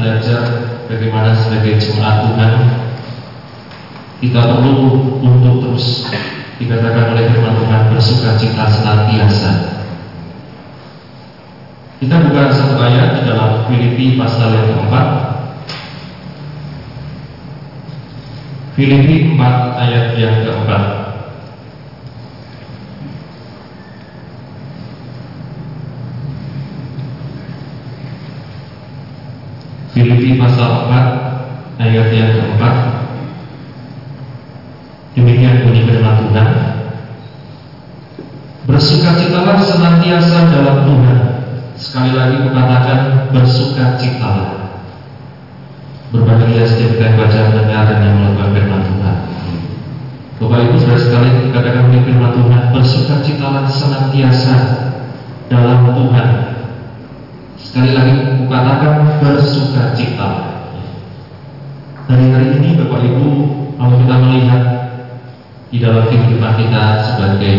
belajar bagaimana sebagai jemaat Tuhan kita perlu untuk terus dikatakan oleh firman Tuhan bersuka cita senantiasa. Kita buka satu ayat di dalam Filipi pasal yang keempat. Filipi 4 ayat yang keempat. Filipi pasal 4 ayat yang keempat. Demikian bunyi firman. Bersukacitalah senantiasa dalam Tuhan. Sekali lagi kukatakan bersukacitalah. Berbahagia setiap yang baca mendengar dan yang melakukan firman Tuhan. Bapak Ibu saudara sekalian dikatakan oleh firman Tuhan bersukacitalah senantiasa dalam Tuhan. Sekali lagi kukatakan bersukacita. Hari-hari ini Bapak Ibu kalau kita melihat di dalam kehidupan kita sebagai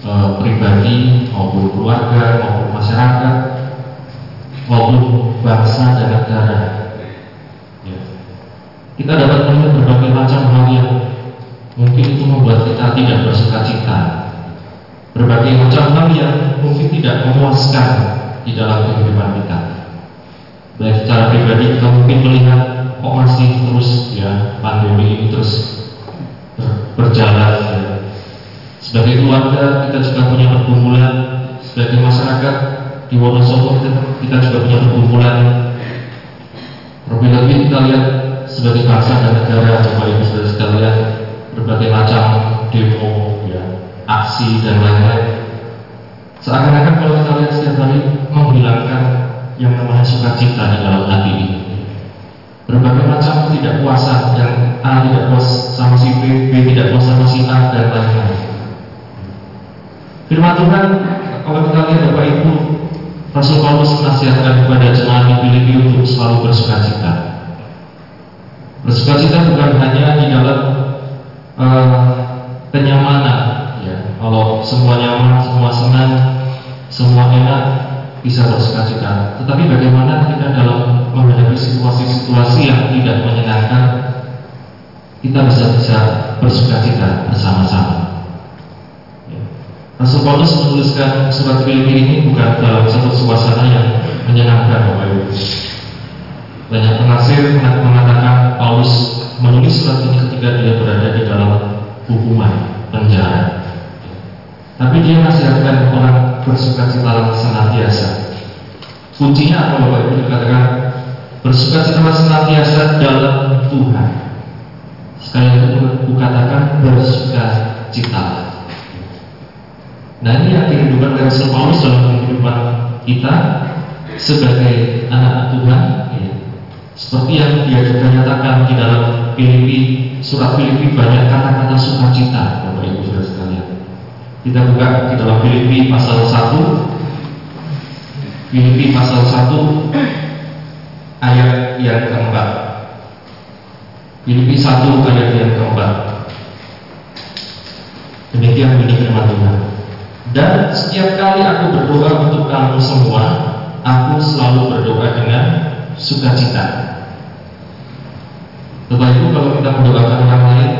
e, pribadi maupun keluarga maupun masyarakat maupun bangsa dan negara ya. kita dapat melihat berbagai macam hal yang mungkin itu membuat kita tidak bersuka cita berbagai macam hal yang mungkin tidak memuaskan di dalam kehidupan kita. Baik secara pribadi kita mungkin melihat kok masih terus ya pandemi ini terus berjalan ya. Sebagai keluarga kita juga punya pergumulan. Sebagai masyarakat di Wonosobo kita, kita juga punya pergumulan. Lebih-lebih kita lihat sebagai bangsa dan negara Bapak Ibu Saudara sekalian Berbagai macam demo, ya, aksi dan lain-lain Seakan-akan kalau kita lihat setiap hari menghilangkan yang namanya sukacita di dalam hati ini berbagai macam ketidakpuasan yang A tidak puas sama si B, B tidak puas sama si A dan lain-lain. Firman Tuhan kalau kita lihat Bapak Ibu Rasul Paulus menasihatkan kepada jemaat di Filipi untuk selalu bersukacita. Bersukacita bukan hanya di dalam uh, kenyamanan, ya. Kalau semua nyaman, semua senang, semua enak, bisa bersukacita. Tetapi bagaimana kita dalam menghadapi situasi-situasi yang tidak menyenangkan, kita bisa bisa bersukacita bersama-sama. Ya. Rasul Paulus menuliskan surat Filipi ini bukan dalam satu suasana yang menyenangkan, Bapak Ibu. Banyak penafsir mengatakan Paulus menulis surat ini ketika dia berada di dalam hukuman penjara. Tapi dia nasihatkan orang bersukacita senantiasa. Kuncinya apa Bapak Ibu dikatakan bersukacita senantiasa dalam Tuhan. Sekali lagi kukatakan bersukacita. Nah ini yang kehidupan Rasul Paulus dalam kehidupan kita sebagai anak Tuhan. Ya. Seperti yang dia juga nyatakan di dalam Filipi, surat Filipi banyak kata-kata sukacita, Bapak Ibu. Kita buka di dalam Filipi pasal 1 Filipi pasal 1 ayat yang keempat. Filipi 1 ayat yang keempat. Demikian bunyi firman Tuhan. Dan setiap kali aku berdoa untuk kamu semua, aku selalu berdoa dengan sukacita. Bapak Ibu kalau kita mendoakan orang lain,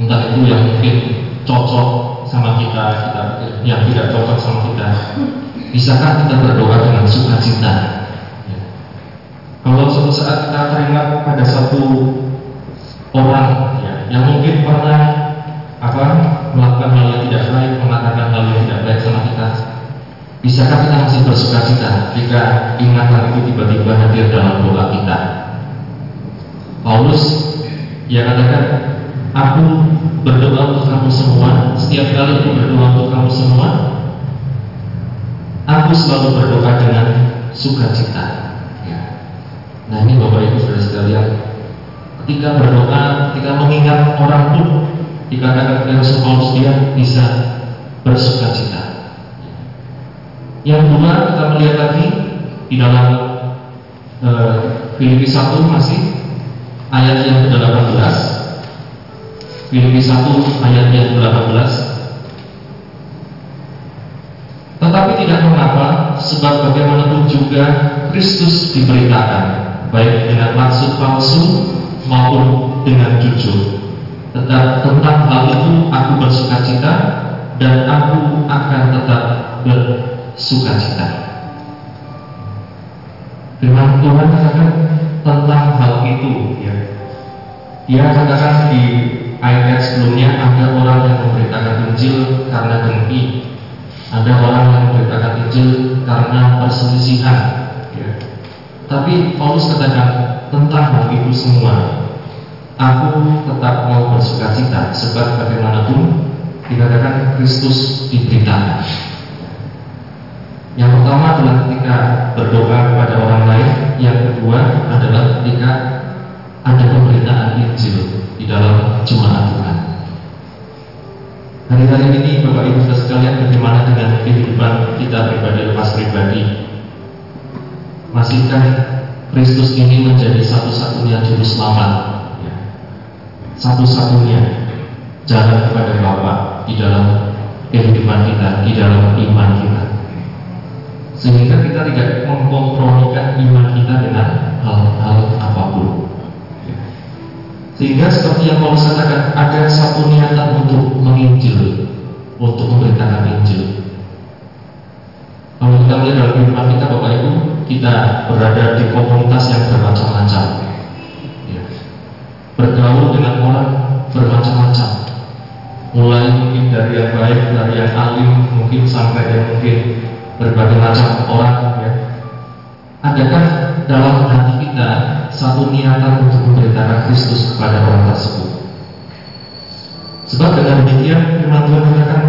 entah itu yang mungkin cocok sama kita, kita yang tidak cocok sama kita, bisakah kita berdoa dengan sukacita? Ya. Kalau suatu saat kita teringat pada satu orang ya, yang mungkin pernah apa melakukan hal yang tidak baik, mengatakan hal yang tidak baik sama kita, bisakah kita masih bersuka cita jika ingatan itu tiba-tiba hadir dalam doa kita? Paulus ia katakan, aku berdoa untuk kamu semua, setiap kali aku berdoa untuk kamu semua, aku selalu berdoa dengan sukacita. Ya. Nah ini Bapak Ibu Saudara sekalian, ketika berdoa, ketika mengingat orang pun dikatakan oleh Rasul dia bisa bersuka cita. Yang kedua kita melihat lagi di dalam uh, Filipi 1 masih ayat yang ke-18 Filipi 1 ayat yang ke-18 Tetapi tidak mengapa sebab bagaimanapun juga Kristus diberitakan baik dengan maksud palsu maupun dengan jujur Tetap tentang hal itu aku bersuka cita dan aku akan tetap bersukacita. Firman Tuhan katakan tentang hal itu ya. Dia katakan di ayat sebelumnya ada orang yang memberitakan Injil karena dengki, ada orang yang memberitakan Injil karena perselisihan. Ya. Tapi Paulus katakan tentang hal itu semua Aku tetap mau bersuka cita sebab bagaimanapun dikatakan Kristus diberitakan. Yang pertama adalah ketika berdoa kepada orang lain, yang kedua adalah ketika ada pemberitaan Injil di dalam jemaat Tuhan. Hari-hari ini Bapak Ibu saudara sekalian bagaimana dengan kehidupan kita pribadi lepas pribadi? Masihkah Kristus ini menjadi satu-satunya juru selamat satu-satunya jalan kepada Bapa di dalam kehidupan kita, di dalam iman kita. Sehingga kita tidak mengkompromikan iman kita dengan hal-hal apa pun. Sehingga seperti yang Paulus katakan, ada satu niatan untuk menginjil, untuk memberitakan Injil. Kalau kita melihat dalam kehidupan kita, Bapak Ibu, kita berada di komunitas yang bermacam-macam. Bergaul dengan orang bermacam-macam. Mulai mungkin dari yang baik dari yang alim mungkin sampai yang mungkin berbagai macam orang ya adakah dalam hati kita satu niatan untuk memberitakan Kristus kepada orang tersebut sebab dengan demikian firman Tuhan mengatakan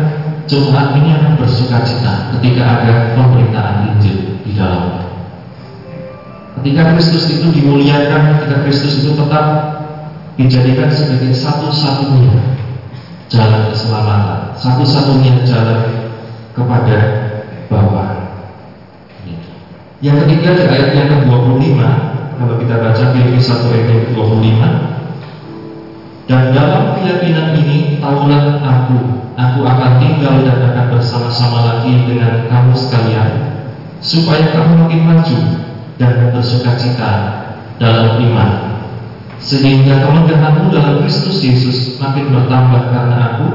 jemaat ini akan bersuka cita ketika ada pemberitaan Injil di dalamnya ketika Kristus itu dimuliakan ketika Kristus itu tetap dijadikan sebagai satu-satunya jalan keselamatan, satu-satunya jalan kepada Bapa. Yang ketiga di ayat yang ke-25 kalau kita baca Filipi 1 ayat yang ke-25 dan dalam keyakinan ini tahulah aku aku akan tinggal dan akan bersama-sama lagi dengan kamu sekalian supaya kamu makin maju dan bersuka cita dalam iman sehingga kemegahanmu dalam Kristus Yesus makin bertambah karena aku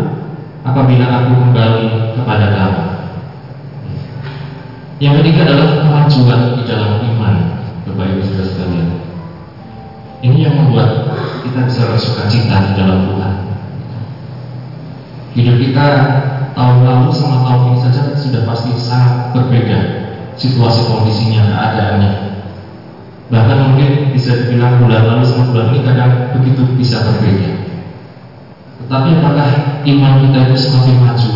apabila aku kembali kepada kamu. Yang ketiga adalah kemajuan di dalam iman, Bapak Ibu Saudara sekalian. Ini yang membuat kita bisa bersuka cita di dalam Tuhan. Hidup kita tahun lalu sama tahun ini saja sudah pasti sangat berbeda situasi kondisinya, keadaannya. Bahkan mungkin bisa dibilang bulan lalu sama bulan ini kadang begitu bisa berbeda. Tetapi apakah iman kita itu semakin maju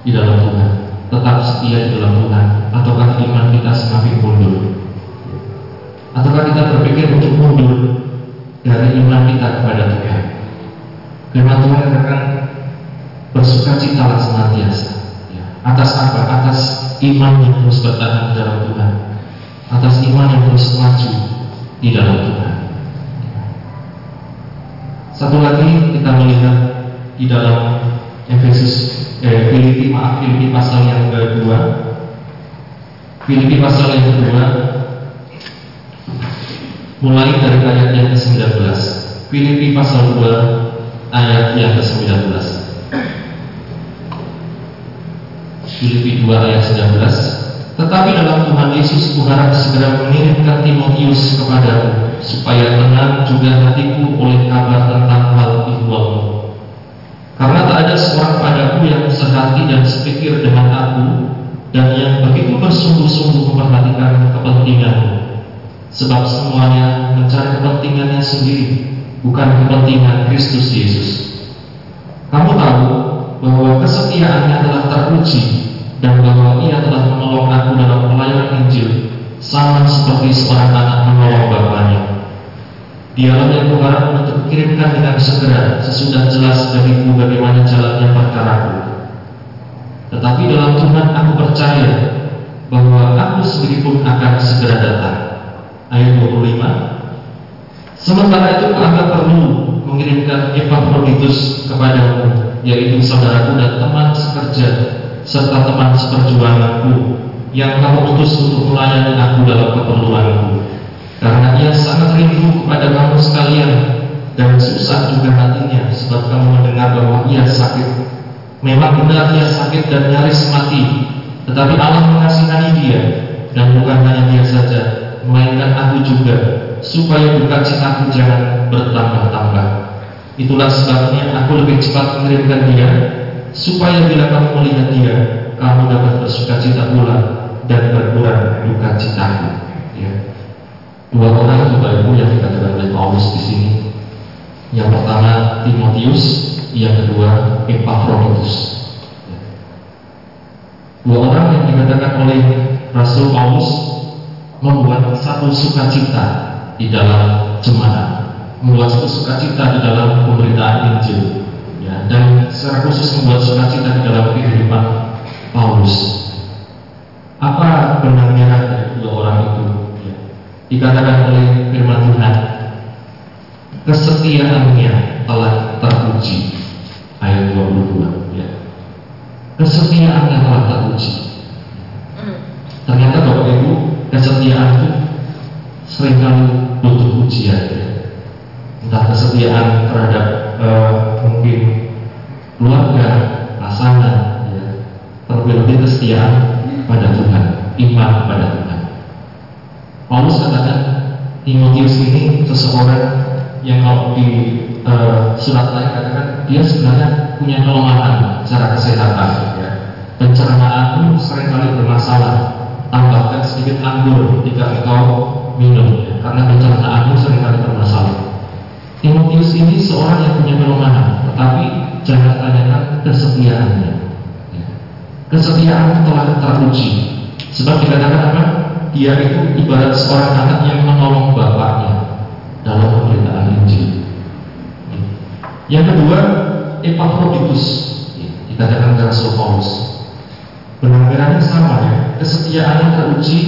di dalam Tuhan, tetap setia di dalam Tuhan, ataukah iman kita semakin mundur? Ataukah kita berpikir untuk mundur dari iman kita kepada Tuhan? Firman Tuhan akan bersuka cita senantiasa. Ya. Atas apa? Atas iman yang terus bertahan dalam Tuhan. Atas iman yang terus maju di dalam Tuhan. Satu lagi kita melihat di dalam Efesus eh, Filipi maaf Filipi pasal yang kedua. Filipi pasal yang kedua. Mulai dari ayat yang ke-19. Filipi pasal 2 ayat yang ke-19. Filipi 2 ayat 19 Tetapi dalam Tuhan Yesus kuharap segera mengirimkan Timotius kepadamu supaya tenang juga hatiku oleh kabar tentang hal ihwalmu karena tak ada seorang padaku yang sehati dan sepikir dengan aku dan yang begitu bersungguh-sungguh memperhatikan kepentinganmu Sebab semuanya mencari kepentingannya sendiri, bukan kepentingan Kristus Yesus. Kamu tahu bahwa kesetiaannya telah teruji dan bahwa ia telah menolong aku dalam pelayanan Injil sama seperti seorang anak menolong bapaknya. Dialah yang untuk kirimkan dengan segera sesudah jelas bagiku bagaimana jalannya perkaraku. Tetapi dalam Tuhan aku percaya bahwa aku sendiri pun akan segera datang. Ayat 25 Sementara itu anggap perlu mengirimkan Epaphroditus kepadamu yaitu saudaraku dan teman sekerja serta teman seperjuanganku yang kamu utus untuk melayani aku dalam keperluanku. Karena ia sangat rindu kepada kamu sekalian dan susah juga hatinya sebab kamu mendengar bahwa ia sakit memang benar ia sakit dan nyaris mati tetapi Allah mengasihani dia dan bukan hanya dia saja melainkan aku juga supaya buka citaku jangan bertambah-tambah. Itulah sebabnya aku lebih cepat mengirimkan dia supaya bila kamu melihat dia, kamu dapat bersuka cita pula dan berkurang duka citaku. Ya. Dua orang Bapak Ibu yang dikatakan oleh Paulus di sini. Yang pertama Timotius, yang kedua Epaphroditus. Dua orang yang dikatakan oleh Rasul Paulus membuat satu sukacita di dalam jemaat, membuat satu sukacita di dalam pemberitaan Injil, ya, dan secara khusus membuat sukacita di dalam kehidupan Paulus. Apa benarnya dari dua orang itu? Ya. Dikatakan oleh firman Tuhan, kesetiaannya telah teruji. Ayat 22 ya. Kesetiaannya telah teruji. Hmm. Ternyata Bapak Ibu kesetiaan itu sering kali butuh ujian ya. entah kesetiaan terhadap uh, mungkin keluarga, pasangan, ya. terlebih-lebih kesetiaan pada Tuhan, iman pada Tuhan. Paulus katakan Timotius ini seseorang yang kalau di uh, surat lain katakan dia sebenarnya punya kelemahan secara kesehatan, ya. pun sering kali bermasalah tambahkan sedikit anggur ketika engkau minum ya, karena pencernaanmu sering kali bermasalah. Timotius ini seorang yang punya kelemahan, tetapi jangan tanyakan kesetiaannya. Ya. Kesetiaan telah teruji, sebab dikatakan apa? Dia itu ibarat seorang anak yang menolong bapaknya dalam pemberitaan Injil. Ya. Yang kedua, Epaphroditus, ya, dikatakan Rasul Paulus Penampilannya sama ya, kesetiaannya teruji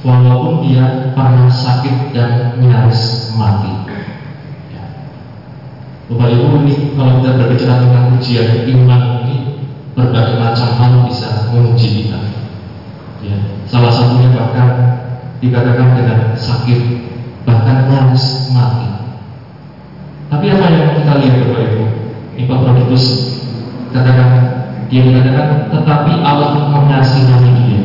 walaupun dia pernah sakit dan nyaris mati. Ya. Bapak Ibu ini kalau kita berbicara tentang ujian iman ini berbagai macam hal bisa menguji kita. Ya. Salah satunya bahkan dikatakan dengan sakit bahkan nyaris mati. Tapi apa yang kita lihat Bapak Ibu? Epaphroditus katakan dia mengatakan, tetapi Allah mengasihi dia.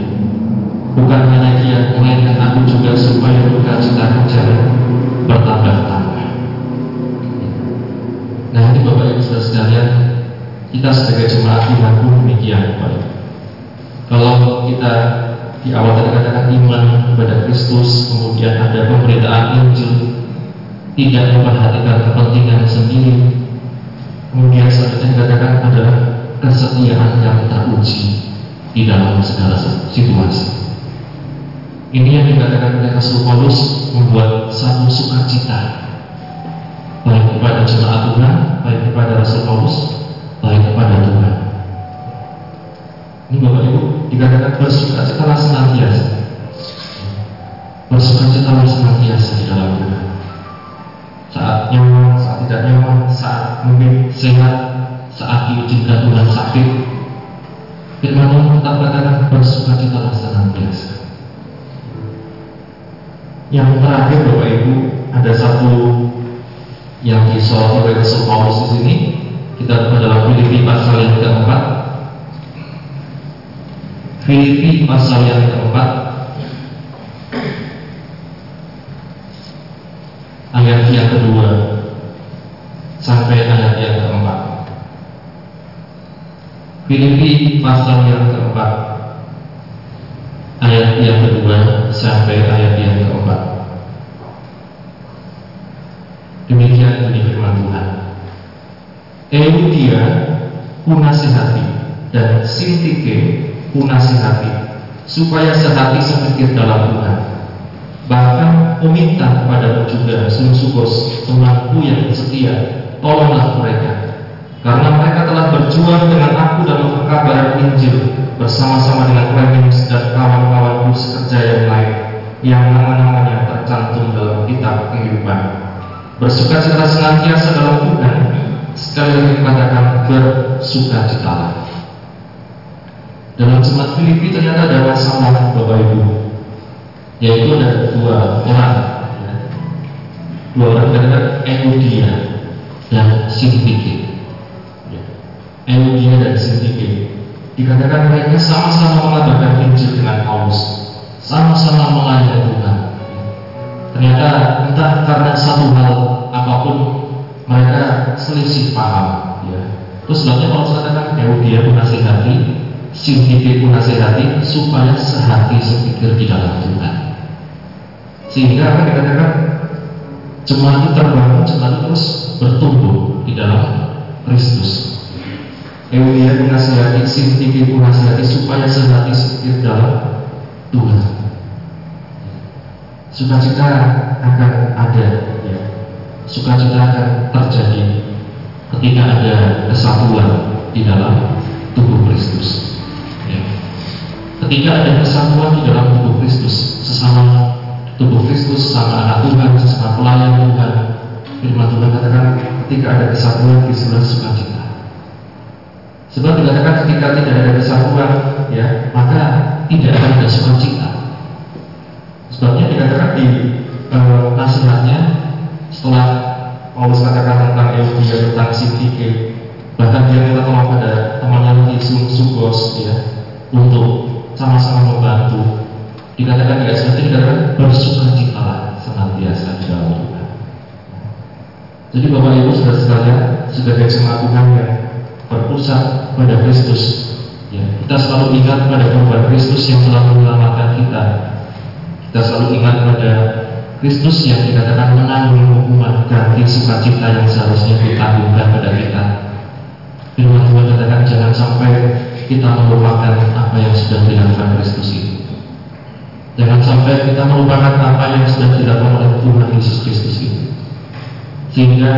Bukan hanya dia, melainkan aku juga supaya duka cita jangan bertambah-tambah. Nah ini Bapak Ibu Saudara sekalian, kita sebagai jemaat pun demikian Bapak Kalau kita di awal tadi katakan iman kepada Kristus, kemudian ada pemberitaan Injil, tidak memperhatikan kepentingan sendiri, kemudian selanjutnya dikatakan adalah kesetiaan yang teruji di dalam segala situasi. Ini yang dikatakan oleh Rasul Paulus membuat satu sukacita baik kepada jemaat Tuhan, baik kepada Rasul Paulus, baik kepada Tuhan. Ini Bapak Ibu dikatakan bersukacitalah senantiasa. Bersukacitalah senantiasa di dalam Tuhan. Saat nyaman, saat tidak nyaman, saat mungkin sehat, saat diizinkan Tuhan sakit, firman Tuhan tetap katakan bersukacitalah senantiasa. Yang terakhir Bapak Ibu ada satu yang disorot oleh Rasul Paulus di sini kita dalam Filipi pasal yang keempat Filipi pasal yang keempat. Ayat yang kedua sampai ayat yang keempat. Filipi pasal yang keempat. Ayat yang kedua sampai ayat yang keempat. Demikian bunyi firman Tuhan. Eudia kunasihati dan Sintike kunasihati supaya sehati sepikir dalam Tuhan. Bahkan meminta kepadamu juga temanku yang setia tolonglah mereka. Karena mereka telah berjuang dengan aku dalam perkabaran Injil bersama-sama dengan Clemens dan kawan-kawanku sekerja yang lain yang nama-namanya tercantum dalam kitab kehidupan. Bersukacita senantiasa dalam Tuhan sekali lagi dikatakan bersukacitalah dalam jemaat Filipi ternyata ada masalah Bapak Ibu yaitu ada dua orang ya. dua orang katakan Eudia dan Sintike ya. Eudia dan Sintike dikatakan mereka sama-sama mengabarkan Injil dengan Paulus sama-sama melayani Tuhan ternyata entah karena satu hal apa pun mereka selisih paham ya. terus sebabnya Paulus katakan Eudia menasihati Sintike menasihati supaya sehati sepikir di dalam Tuhan sehingga apa dikatakan jemaat itu terbangun, jemaat itu terus bertumbuh di dalam Kristus. Eudia menasihati, Sintike menasihati supaya sehati sepikir dalam Tuhan. Sukacita akan ada, ya. Sukacita akan terjadi ketika ada kesatuan di dalam tubuh Kristus. Ketika ada kesatuan di dalam tubuh Kristus, sesama tubuh Kristus, sesama anak Tuhan, sesama pelayan Tuhan, firman Tuhan katakan ketika ada kesatuan di sebelah sukacita. Sebab dikatakan ketika tidak ada kesatuan, ya maka tidak akan ada sukacita. Sebabnya dikatakan di e, nasihatnya setelah Paulus katakan tentang Eudia tentang Sintike, bahkan dia minta tolong pada temannya lagi Sugos ya untuk sama-sama membantu. Dikatakan tidak seperti dikatakan bersukacitalah senantiasa di dalam Tuhan. Jadi Bapak Ibu sudah sekalian sebagai Tuhan yang berpusat pada Kristus, ya, kita selalu ingat pada korban Kristus yang telah menyelamatkan kita. Kita selalu ingat pada Kristus yang dikatakan menanggung hukuman ganti sukacita yang seharusnya ditanggungan pada kita. Firman Tuhan katakan jangan sampai kita melupakan apa yang sudah dilakukan Kristus itu. Jangan sampai kita melupakan apa yang sudah dilakukan oleh Tuhan Yesus Kristus itu. Sehingga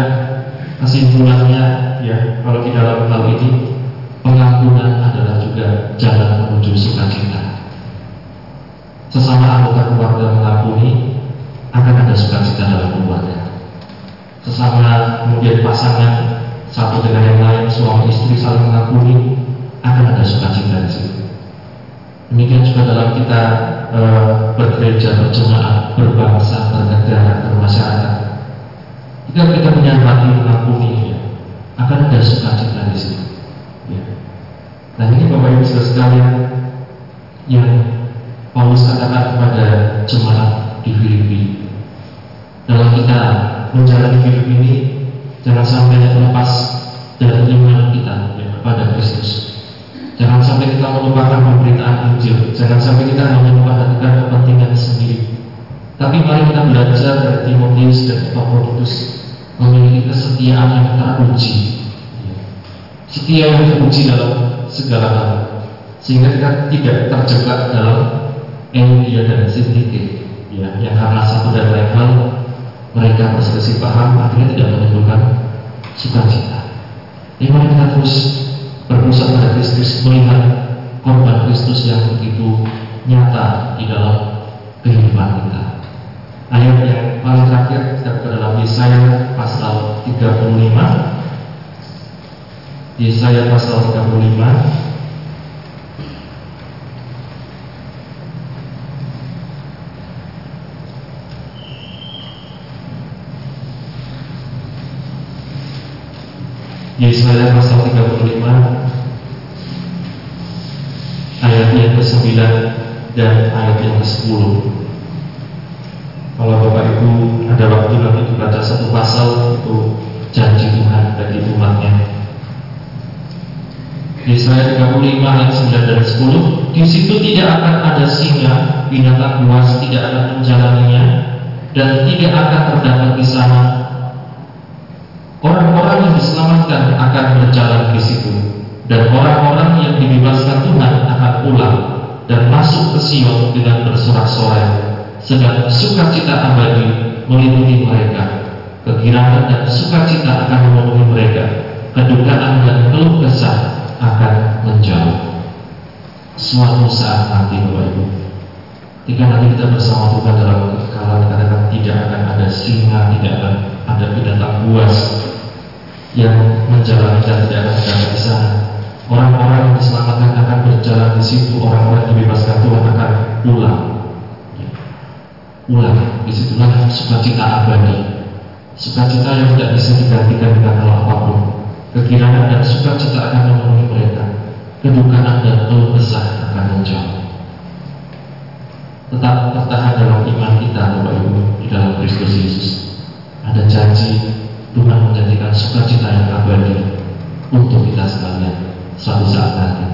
kesimpulannya ya kalau di dalam hal ini pengampunan adalah juga jalan menuju sukacita. Sesama anggota keluarga mengampuni akan ada sukacita dalam keluarga. Sesama kemudian pasangan satu dengan yang lain suami istri saling mengampuni akan ada sukacita di situ. Demikian juga dalam kita e, bergereja, berjemaat, berbangsa, bernegara, bermasyarakat. Jika kita punya hati mengampuni, ya, akan ada sukacita di situ. Ya. Nah ini Bapak Ibu Saudara sekalian yang Paulus katakan kepada jemaat di Filipi. Dalam kita menjalani hidup ini, jangan sampai terlepas dari iman kita ya, kepada Kristus. Jangan sampai kita melupakan pemberitaan Injil. Jangan sampai kita hanya memperhatikan kepentingan sendiri. Tapi mari kita belajar dari Timotius dan Epaphroditus memiliki kesetiaan yang teruji. Setia yang teruji dalam segala hal. Sehingga kita tidak terjebak dalam Eudia dan Sintike ya, yang karena satu dan lain hal mereka berselisih paham akhirnya tidak menimbulkan sukacita. Ini mari kita terus berpusat pada Kristus melihat korban Kristus yang begitu nyata di dalam kehidupan kita. Ayat yang paling terakhir kita buka dalam Yesaya pasal 35. Yesaya pasal 35 Yesaya pasal 35 ayat yang ke-9 dan ayat yang ke-10 Kalau Bapak Ibu ada waktu nanti dibaca satu pasal itu janji Tuhan bagi umatnya. Yesaya 35 ayat 9 dan 10 Di situ tidak akan ada singa Binatang buas tidak akan menjalaninya Dan tidak akan terdapat di sana Orang-orang yang diselamatkan akan berjalan di situ dan orang-orang yang dibebaskan Tuhan akan pulang dan masuk ke Sion dengan bersorak-sorai sedang sukacita abadi meliputi mereka. Kegirangan dan sukacita akan memenuhi mereka kedukaan dan keluh kesah akan menjauh. Suatu saat nanti Bapak Ibu jika nanti kita bersama Tuhan dalam kekekalan katakan tidak akan ada singa tidak akan ada binatang buas yang menjalani dan di sana. Orang-orang yang diselamatkan akan berjalan di situ, orang-orang yang dibebaskan Tuhan akan pulang. Pulang, di situlah sukacita abadi. Sukacita yang tidak bisa digantikan dengan hal apa pun. Kekirangan dan sukacita akan memenuhi mereka. Kedukaan dan keluh kesah akan menjauh. Tetap bertahan dalam iman kita, Bapak Ibu, di dalam Kristus Yesus. Ada janji Tuhan menjadikan sukacita yang abadi untuk kita sekalian suatu saat nanti.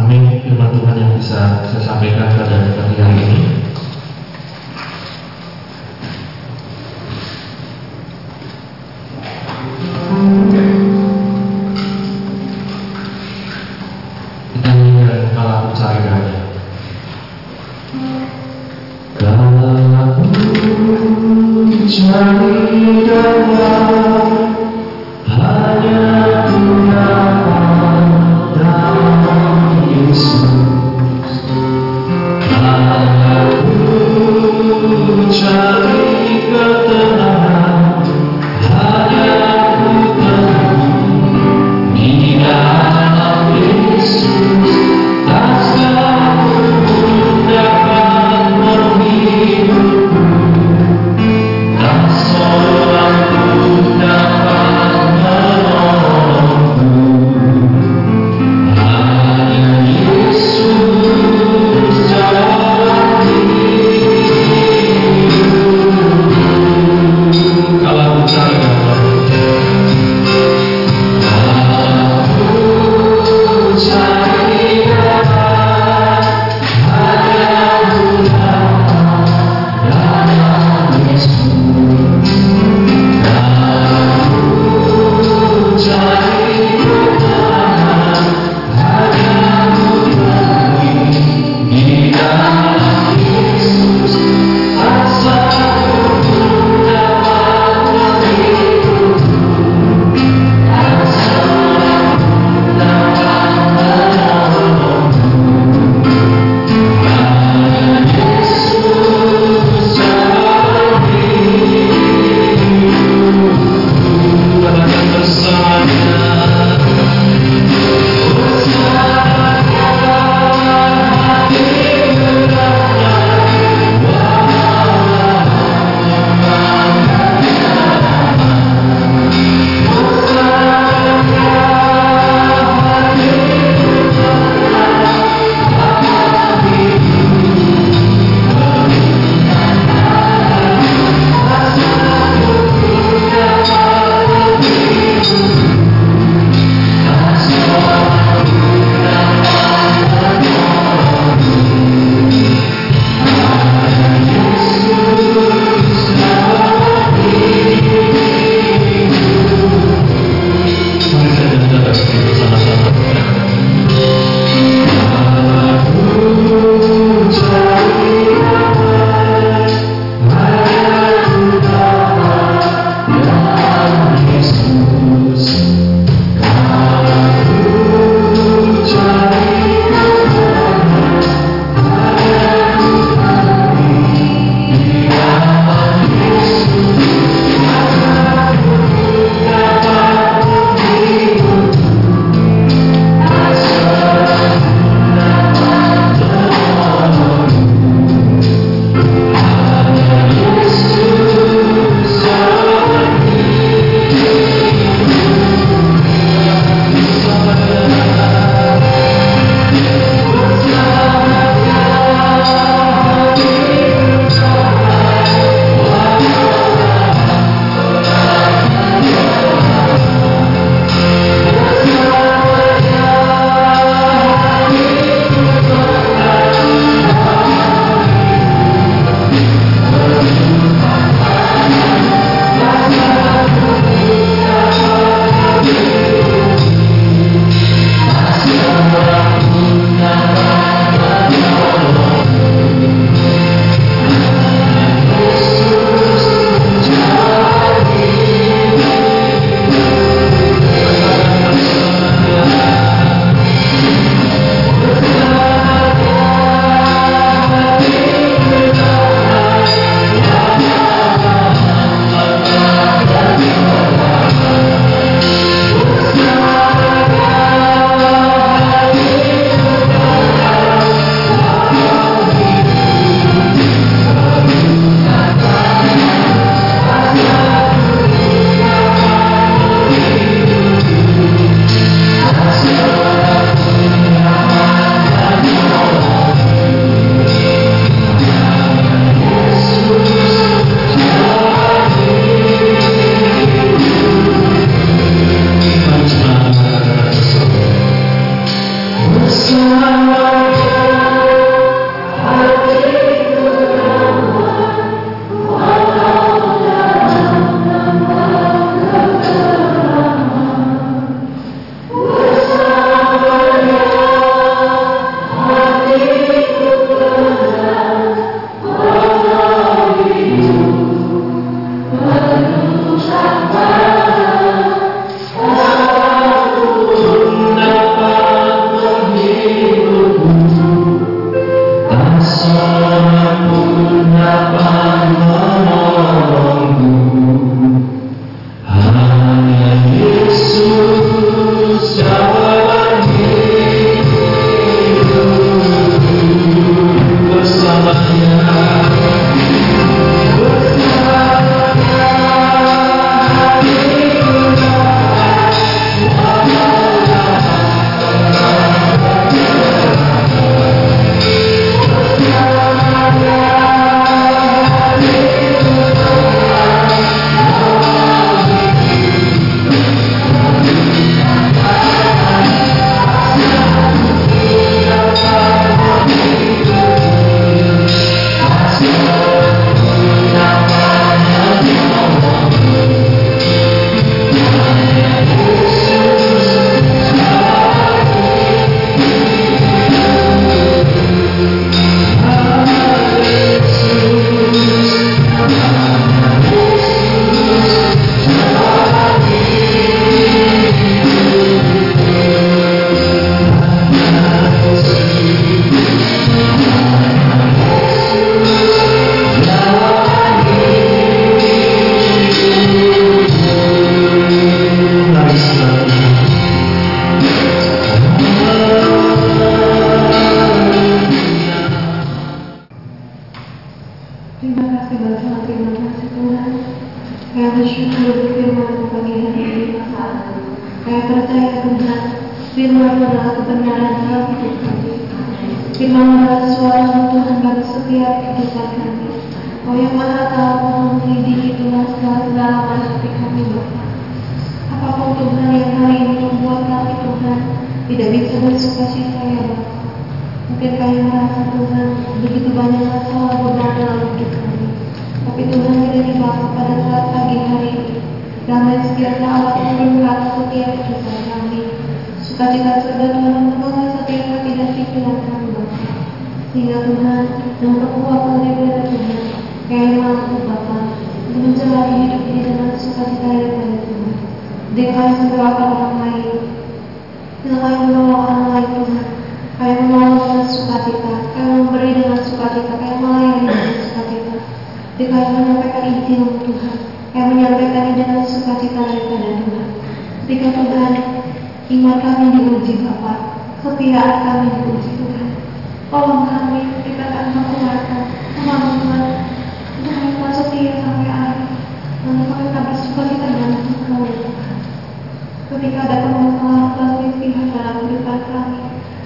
Amin. Firman Tuhan yang bisa saya sampaikan pada pagi hari ini.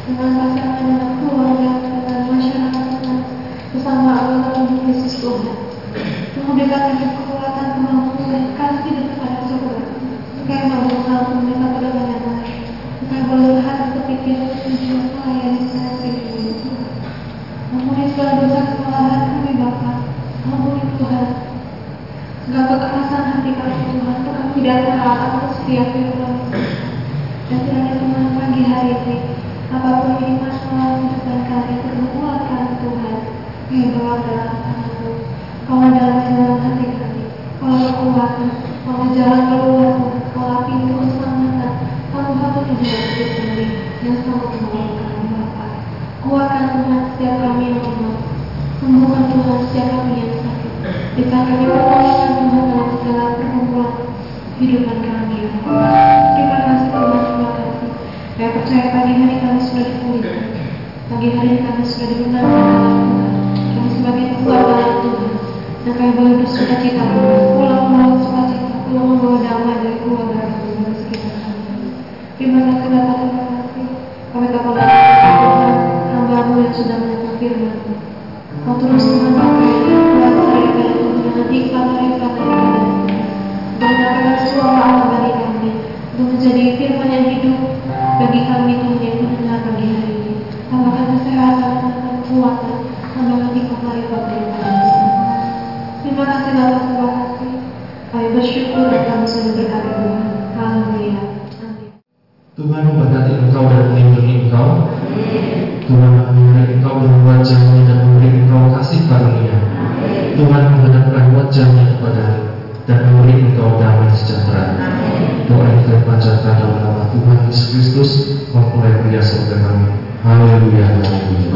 Dengan pasangan, dengan keluarga, dengan masyarakat Tuhan, bersama anggota tubuh Yesus Tuhan. Kami kekuatan, kemampuan, kasih dan kepada surga. Supaya mampu mereka dengan yang lain. Supaya hati berpikir tujuan melayani kasih ini Tuhan. Ampuni segala dosa kesalahan kami Bapa. Ampuni Tuhan. Segala kekerasan hati kami Tuhan. Tidak taat atas setiap firman. Apa pun ini masalah kehidupan kami perbuatan Tuhan yang bawa dalam tanganmu kau dalam dalam hati kami. Kau kekuatan kau jalan keluar kau pintu keselamatan. Kau satu tujuan hidup kami yang selalu menolong kami Bapa. Kuatkan Tuhan setiap kami yang lemah. Sembuhkan Tuhan setiap kami yang sakit. Berikan kami Pagi hari ini kami sudah dimenangkan dalam Tuhan. Kami sebagai dalam Tuhan. Dan kami boleh bersuka cita. Pulang bersyukur Tuhan. Haleluya. Tuhan memberkati engkau dan melindungi engkau. Tuhan memberi engkau dengan wajahnya dan memberi engkau kasih karunia. Tuhan menghadapkan wajahnya kepada dan memberi engkau damai sejahtera. Doa yang kita panjatkan dalam nama Tuhan Yesus Kristus, mempelai pria surga kami. Haleluya, haleluya.